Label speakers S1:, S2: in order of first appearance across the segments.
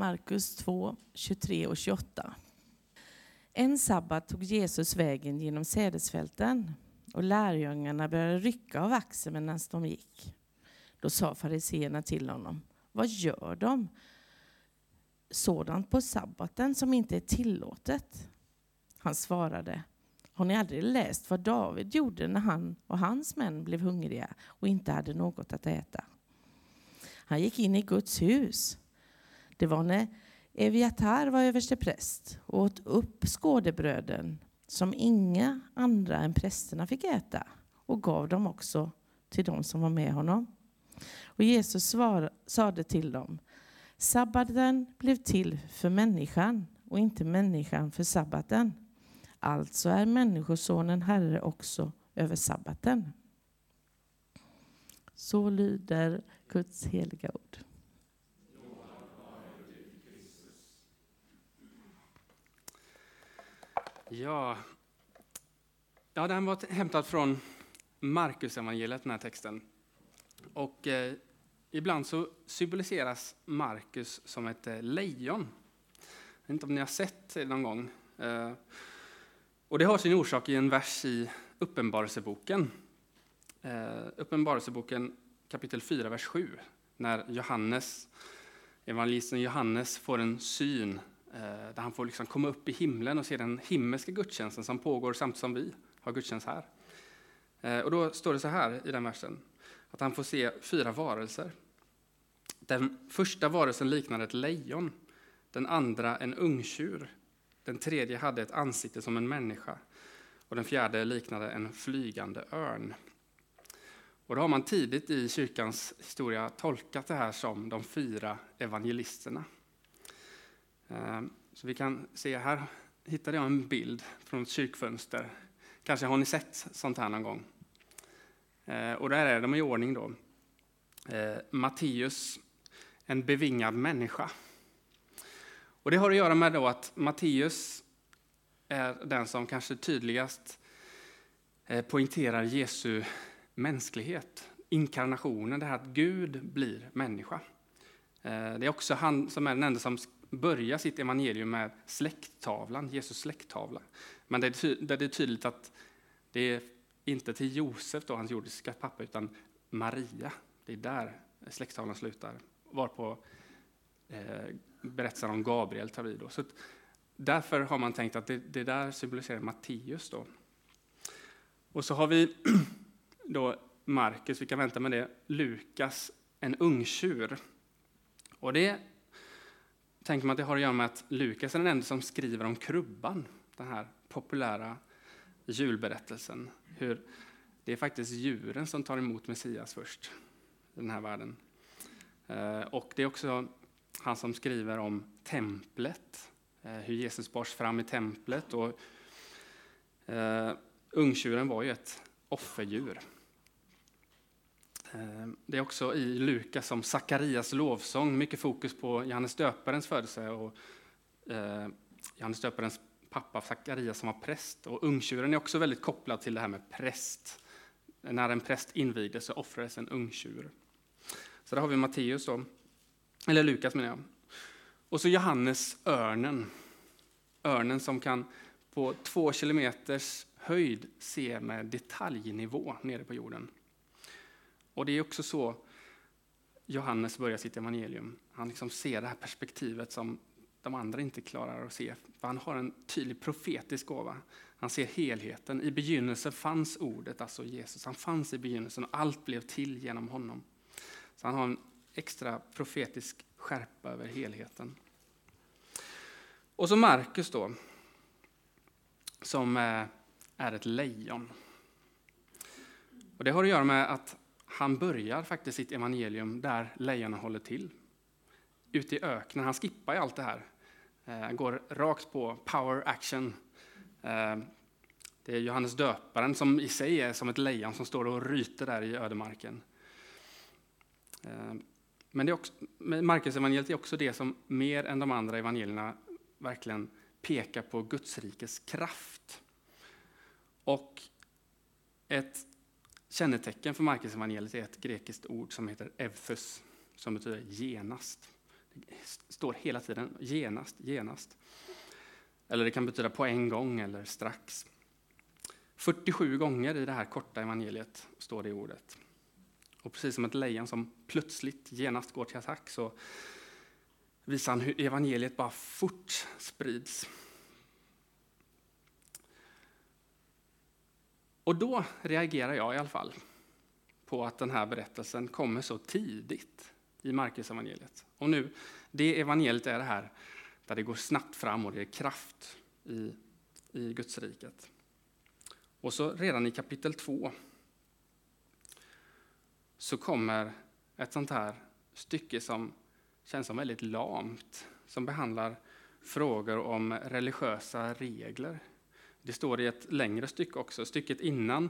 S1: Markus 2, 23 och 28. En sabbat tog Jesus vägen genom sädesfälten och lärjungarna började rycka av axeln medan de gick. Då sa fariseerna till honom, vad gör de? Sådant på sabbaten som inte är tillåtet. Han svarade, har ni aldrig läst vad David gjorde när han och hans män blev hungriga och inte hade något att äta? Han gick in i Guds hus. Det var när Eviatar var överstepräst och åt upp skådebröden som inga andra än prästerna fick äta och gav dem också till de som var med honom. Och Jesus svar, sade till dem, sabbaten blev till för människan och inte människan för sabbaten. Alltså är Människosonen Herre också över sabbaten. Så lyder Guds heliga ord.
S2: Ja, ja den var hämtad från Markus evangeliet den här texten. Och eh, ibland så symboliseras Markus som ett eh, lejon. Jag vet inte om ni har sett det någon gång. Eh, och det har sin orsak i en vers i Uppenbarelseboken. Eh, Uppenbarelseboken kapitel 4, vers 7. När Johannes, evangelisten Johannes får en syn Eh, där han får liksom komma upp i himlen och se den himmelska gudstjänsten som pågår samtidigt som vi har gudstjänst här. Eh, och då står det så här i den versen, att han får se fyra varelser. Den första varelsen liknade ett lejon, den andra en ungtjur, den tredje hade ett ansikte som en människa och den fjärde liknade en flygande örn. Och då har man tidigt i kyrkans historia tolkat det här som de fyra evangelisterna. Ehm, så vi kan se här hittade jag en bild från ett kyrkfönster. Kanske har ni sett sånt här någon gång. Ehm, och där är de i ordning då. Ehm, Matteus, en bevingad människa. Och det har att göra med då att Matteus är den som kanske tydligast eh, poängterar Jesu mänsklighet, inkarnationen, det här att Gud blir människa. Det är också han som är den enda som börjar sitt evangelium med släkttavlan, Jesus släkttavla. Men det är tydligt att det är inte till Josef, då, hans jordiska pappa, utan Maria. Det är där släkttavlan slutar. Varpå eh, berättelsen om Gabriel tar vid. Då. Så därför har man tänkt att det, det där symboliserar Matteus. Då. Och så har vi då Markus, vi kan vänta med det, Lukas, en ungtjur. Och det tänker man att det har att göra med att Lukas är den enda som skriver om krubban, den här populära julberättelsen. Hur det är faktiskt djuren som tar emot Messias först i den här världen. Eh, och det är också han som skriver om templet, eh, hur Jesus bars fram i templet. Och, eh, ungtjuren var ju ett offerdjur. Eh, det är också i Lukas som Sakarias lovsång, mycket fokus på Johannes döparens födelse och eh, Johannes döparens pappa Sakarias som var präst. Och ungtjuren är också väldigt kopplad till det här med präst. När en präst invigdes så offrades en ungtjur. Så där har vi Matteus då. Eller Lukas menar jag. Och så Johannes örnen. Örnen som kan på två kilometers höjd se med detaljnivå nere på jorden. Och det är också så Johannes börjar sitt evangelium. Han liksom ser det här perspektivet som de andra inte klarar att se. För han har en tydlig profetisk gåva. Han ser helheten. I begynnelsen fanns ordet, alltså Jesus. Han fanns i begynnelsen och allt blev till genom honom. Så han har en extra profetisk skärpa över helheten. Och så Markus då, som eh, är ett lejon. Och Det har att göra med att han börjar faktiskt sitt evangelium där lejonen håller till. Ute i öknen. Han skippar ju allt det här. Han går rakt på power action. Eh, det är Johannes döparen som i sig är som ett lejon som står och ryter där i ödemarken. Eh, men det är också, Marcus evangeliet är också det som mer än de andra evangelierna verkligen pekar på Guds rikes kraft. Och ett kännetecken för Markus evangeliet är ett grekiskt ord som heter evthus, som betyder genast. Det står hela tiden genast, genast. Eller det kan betyda på en gång eller strax. 47 gånger i det här korta evangeliet står det i ordet. Och precis som ett lejon som plötsligt genast går till attack så visar han hur evangeliet bara fort sprids. Och då reagerar jag i alla fall på att den här berättelsen kommer så tidigt i Markus evangeliet. Och nu, det evangeliet är det här där det går snabbt fram och det är kraft i, i Guds riket. Och så redan i kapitel 2 så kommer ett sånt här stycke som känns som väldigt lamt, som behandlar frågor om religiösa regler. Det står i ett längre stycke också. Stycket innan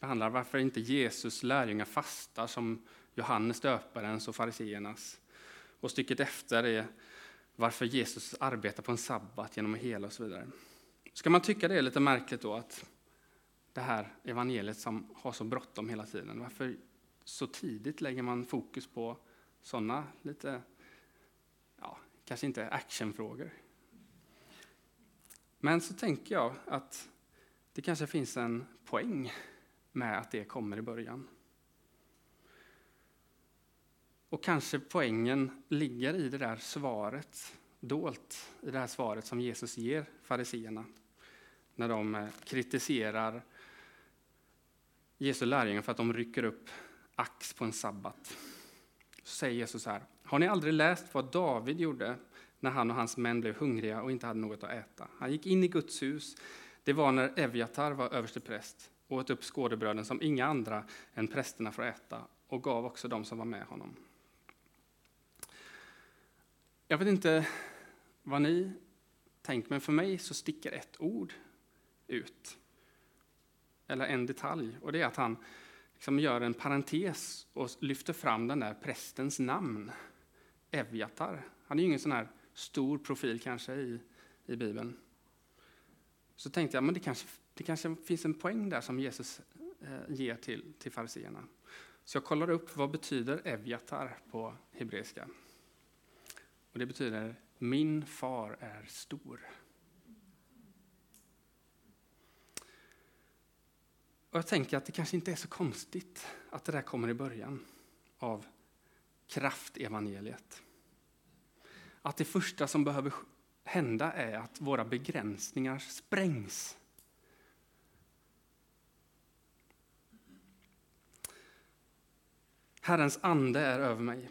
S2: behandlar varför inte Jesus lärjungar fastar som Johannes döparens och fariseernas. Och stycket efter är varför Jesus arbetar på en sabbat genom att hela och så vidare. Ska man tycka det är lite märkligt då att det här evangeliet som har så bråttom hela tiden, varför så tidigt lägger man fokus på sådana lite, ja, kanske inte actionfrågor. Men så tänker jag att det kanske finns en poäng med att det kommer i början. Och kanske poängen ligger i det där svaret, dolt i det här svaret som Jesus ger fariseerna när de eh, kritiserar Jesu lärjungar för att de rycker upp ax på en sabbat. Så säger Jesus här, har ni aldrig läst vad David gjorde när han och hans män blev hungriga och inte hade något att äta? Han gick in i Guds hus, det var när Evjatar var överstepräst och åt upp skådebröden som inga andra än prästerna får äta och gav också dem som var med honom. Jag vet inte vad ni tänker, men för mig så sticker ett ord ut. Eller en detalj, och det är att han liksom gör en parentes och lyfter fram den där prästens namn, Evjatar. Han är ju ingen sån här stor profil kanske i, i Bibeln. Så tänkte jag, men det kanske, det kanske finns en poäng där som Jesus eh, ger till, till fariseerna. Så jag kollar upp vad betyder Evjatar på hebreiska. Och det betyder min far är stor. Och jag tänker att det kanske inte är så konstigt att det där kommer i början av kraftevangeliet. Att det första som behöver hända är att våra begränsningar sprängs. Herrens ande är över mig,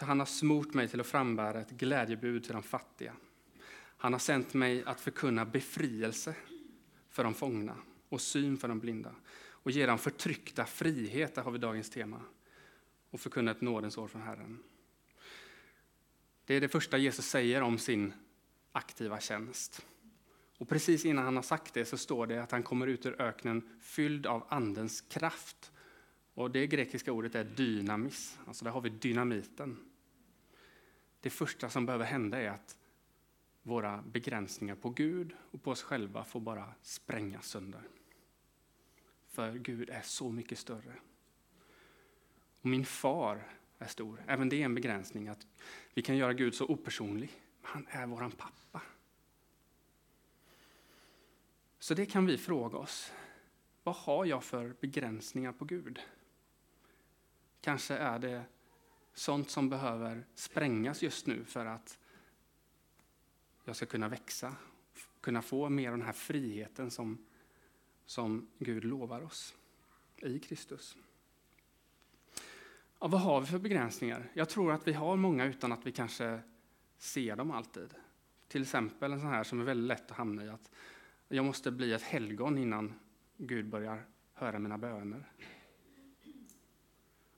S2: han har smort mig till att frambära ett glädjebud till de fattiga. Han har sänt mig att förkunna befrielse för de fångna och syn för de blinda och ge dem förtryckta frihet, där har vi dagens tema, och förkunna ett nådens år från Herren. Det är det första Jesus säger om sin aktiva tjänst. Och precis innan han har sagt det så står det att han kommer ut ur öknen fylld av Andens kraft. Och det grekiska ordet är dynamis, alltså där har vi dynamiten. Det första som behöver hända är att våra begränsningar på Gud och på oss själva får bara sprängas sönder. För Gud är så mycket större. Och min far är stor. Även det är en begränsning. att Vi kan göra Gud så opersonlig. Han är våran pappa. Så det kan vi fråga oss. Vad har jag för begränsningar på Gud? Kanske är det sånt som behöver sprängas just nu för att jag ska kunna växa, kunna få mer av den här friheten som, som Gud lovar oss i Kristus. Ja, vad har vi för begränsningar? Jag tror att vi har många utan att vi kanske ser dem alltid. Till exempel en sån här som är väldigt lätt att hamna i, att jag måste bli ett helgon innan Gud börjar höra mina böner.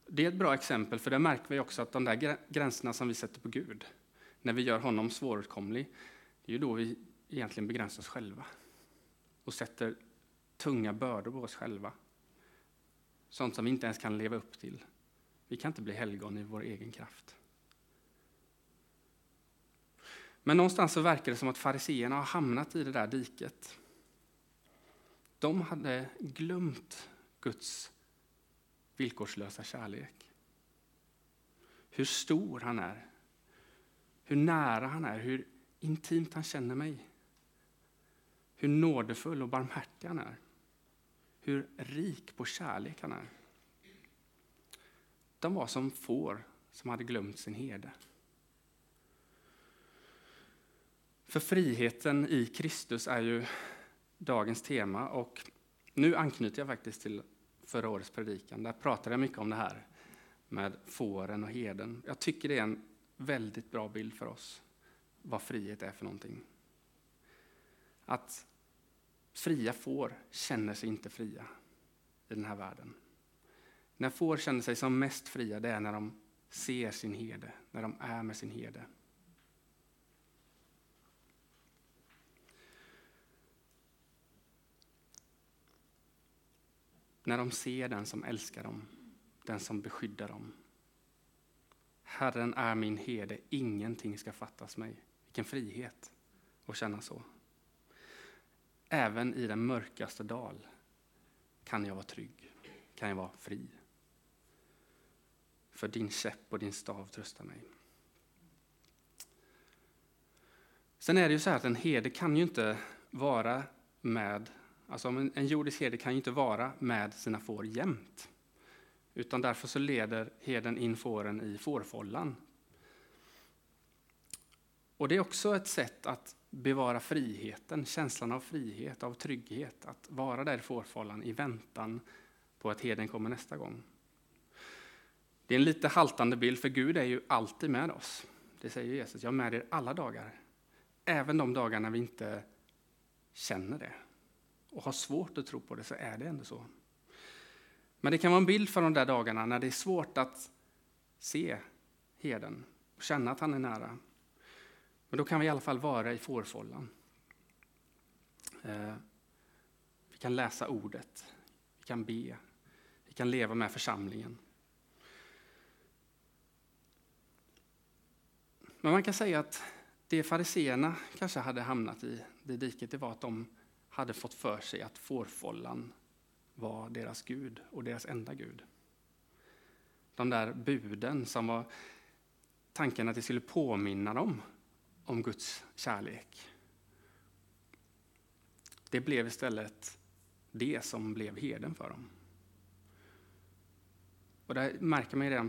S2: Det är ett bra exempel, för där märker vi också att de där gränserna som vi sätter på Gud, när vi gör honom svåråtkomlig, det är ju då vi egentligen begränsar oss själva och sätter tunga bördor på oss själva. Sånt som vi inte ens kan leva upp till. Vi kan inte bli helgon i vår egen kraft. Men någonstans så verkar det som att fariseerna har hamnat i det där diket. De hade glömt Guds villkorslösa kärlek. Hur stor han är. hur nära han är, hur intimt han känner mig. Hur nådefull och barmhärtig han är. Hur rik på kärlek han är. De var som får som hade glömt sin herde. För friheten i Kristus är ju dagens tema och nu anknyter jag faktiskt till förra årets predikan. Där pratade jag mycket om det här med fåren och heden. Jag tycker det är en väldigt bra bild för oss vad frihet är för någonting. Att fria får känner sig inte fria i den här världen. När får känner sig som mest fria, det är när de ser sin herde, när de är med sin herde. När de ser den som älskar dem, den som beskyddar dem. Herren är min herde, ingenting ska fattas mig. Vilken frihet att känna så. Även i den mörkaste dal kan jag vara trygg, kan jag vara fri. För din käpp och din stav tröstar mig. Sen är det ju så här att en herde kan ju inte vara med, alltså en, jordisk herde kan ju inte vara med sina får jämt. Utan därför så leder herden in fåren i fårfållan. Och det är också ett sätt att bevara friheten, känslan av frihet, av trygghet, att vara där i fårfållan i väntan på att herden kommer nästa gång. Det är en lite haltande bild, för Gud är ju alltid med oss. Det säger Jesus, jag är med er alla dagar. Även de dagar när vi inte känner det och har svårt att tro på det, så är det ändå så. Men det kan vara en bild för de där dagarna när det är svårt att se herden och känna att han är nära. Men då kan vi i alla fall vara i fårfållan. Eh, vi kan läsa ordet, vi kan be, vi kan leva med församlingen. Men man kan säga att det fariseerna kanske hade hamnat i det diket, det var att de hade fått för sig att fårfållan var deras Gud och deras enda Gud. De där buden som var tanken att det skulle påminna dem om Guds kärlek. Det blev istället det som blev heden för dem. Och där märker man redan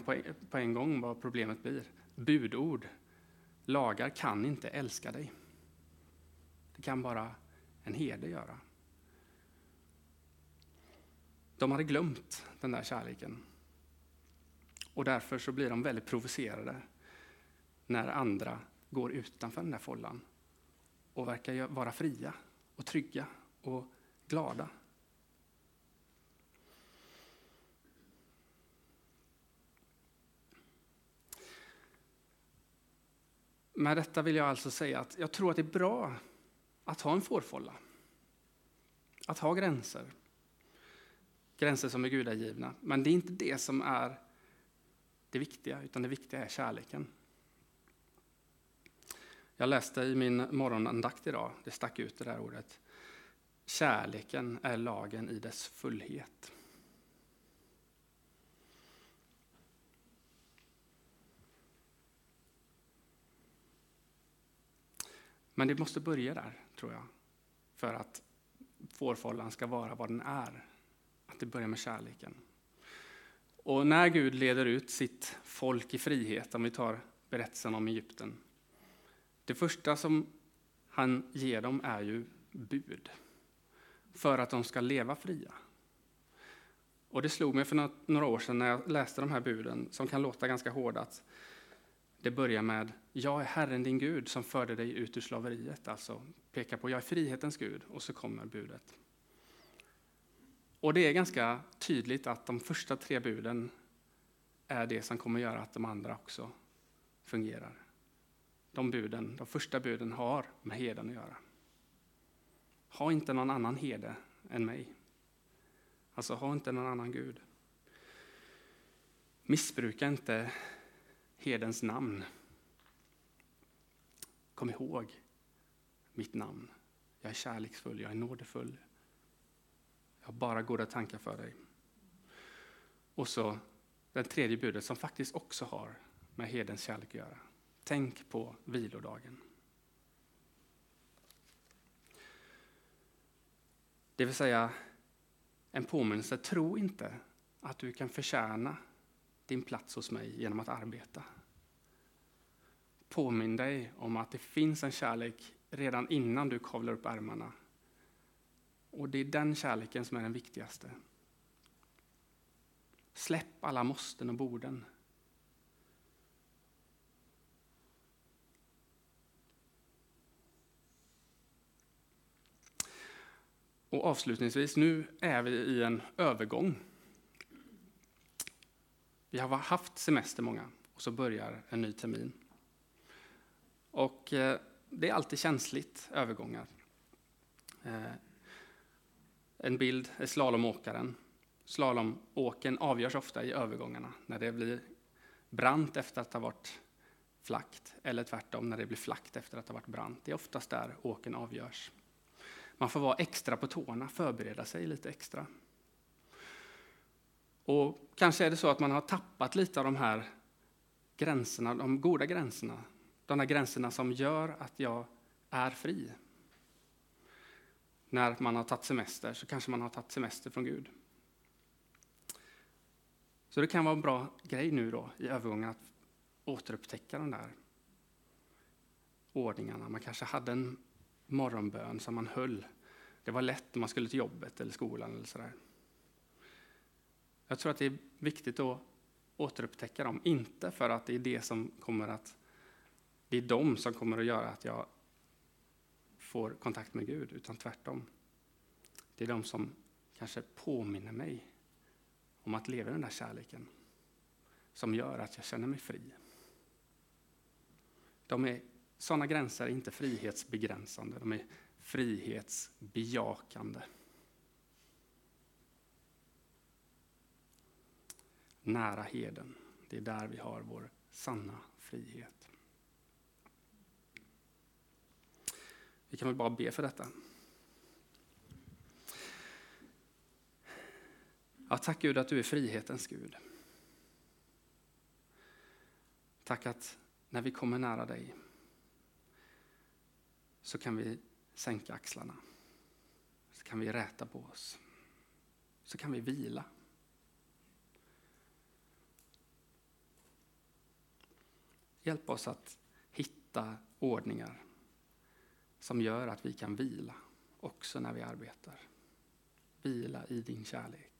S2: på en gång vad problemet blir. Budord, lagar kan inte älska dig. Det kan bara en herde göra. De hade glömt den där kärleken. Och därför så blir de väldigt provocerade när andra går utanför den där follan och verkar vara fria och trygga och glada. Med detta vill jag alltså säga att jag tror att det är bra att ha en fårfålla. Att ha gränser gränser som är gudagivna. Men det är inte det som är det viktiga, utan det viktiga är kärleken. Jag läste i min morgonandakt idag, det stack ut det där ordet. Kärleken är lagen i dess fullhet. Men det måste börja där, tror jag, för att fårfållan ska vara vad den är att det börjar med kärleken. Och när Gud leder ut sitt folk i frihet, om vi tar berättelsen om Egypten. Det första som han ger dem är ju bud. För att de ska leva fria. Och det slog mig för några år sedan när jag läste de här buden, som kan låta ganska hårda, att det börjar med Jag är Herren din Gud som förde dig ut ur slaveriet. Alltså pekar på Jag är frihetens Gud och så kommer budet. Och det är ganska tydligt att de första tre buden är det som kommer göra att de andra också fungerar. De buden, de första buden har med heden att göra. Ha inte någon annan herde än mig. Alltså, ha inte någon annan Gud. Missbruka inte hedens namn. Kom ihåg mitt namn. Jag är kärleksfull, jag är nådefull, jag har bara goda tankar för dig. Och så det tredje budet som faktiskt också har med hedens kärlek att göra. Tänk på vilodagen. Det vill säga en påminnelse, tro inte att du kan förtjäna din plats hos mig genom att arbeta. Påminn dig om att det finns en kärlek redan innan du kavlar upp ärmarna. Och det är den kärleken som är den viktigaste. Släpp alla måsten och borden. Och avslutningsvis, nu är vi i en övergång. Vi har haft semester många och så börjar en ny termin. Och eh, det är alltid känsligt, övergångar. Eh, en bild är slalomåkaren. Slalomåken avgörs ofta i övergångarna, när det blir brant efter att ha varit flackt, eller tvärtom när det blir flackt efter att ha varit brant. Det är oftast där åken avgörs. Man får vara extra på tårna, förbereda sig lite extra. Och kanske är det så att man har tappat lite av de här gränserna, de goda gränserna. De här gränserna som gör att jag är fri. När man har tagit semester så kanske man har tagit semester från Gud. Så det kan vara en bra grej nu då i övergången att återupptäcka de där ordningarna. Man kanske hade en morgonbön som man höll. Det var lätt när man skulle till jobbet eller skolan eller sådär. Jag tror att det är viktigt att återupptäcka dem, inte för att det är det som kommer att det är de som kommer att göra att jag får kontakt med Gud, utan tvärtom. Det är de som kanske påminner mig om att leva i den där kärleken, som gör att jag känner mig fri. De är sådana gränser är inte frihetsbegränsande, de är frihetsbejakande. Nära heden, det är där vi har vår sanna frihet. Vi kan väl bara be för detta. Ja, tack Gud att du är frihetens Gud. Tack att när vi kommer nära dig så kan vi sänka axlarna. Så kan vi räta på oss. Så kan vi vila. Hjälp oss att hitta ordningar som gör att vi kan vila också när vi arbetar. Vila i din kärlek.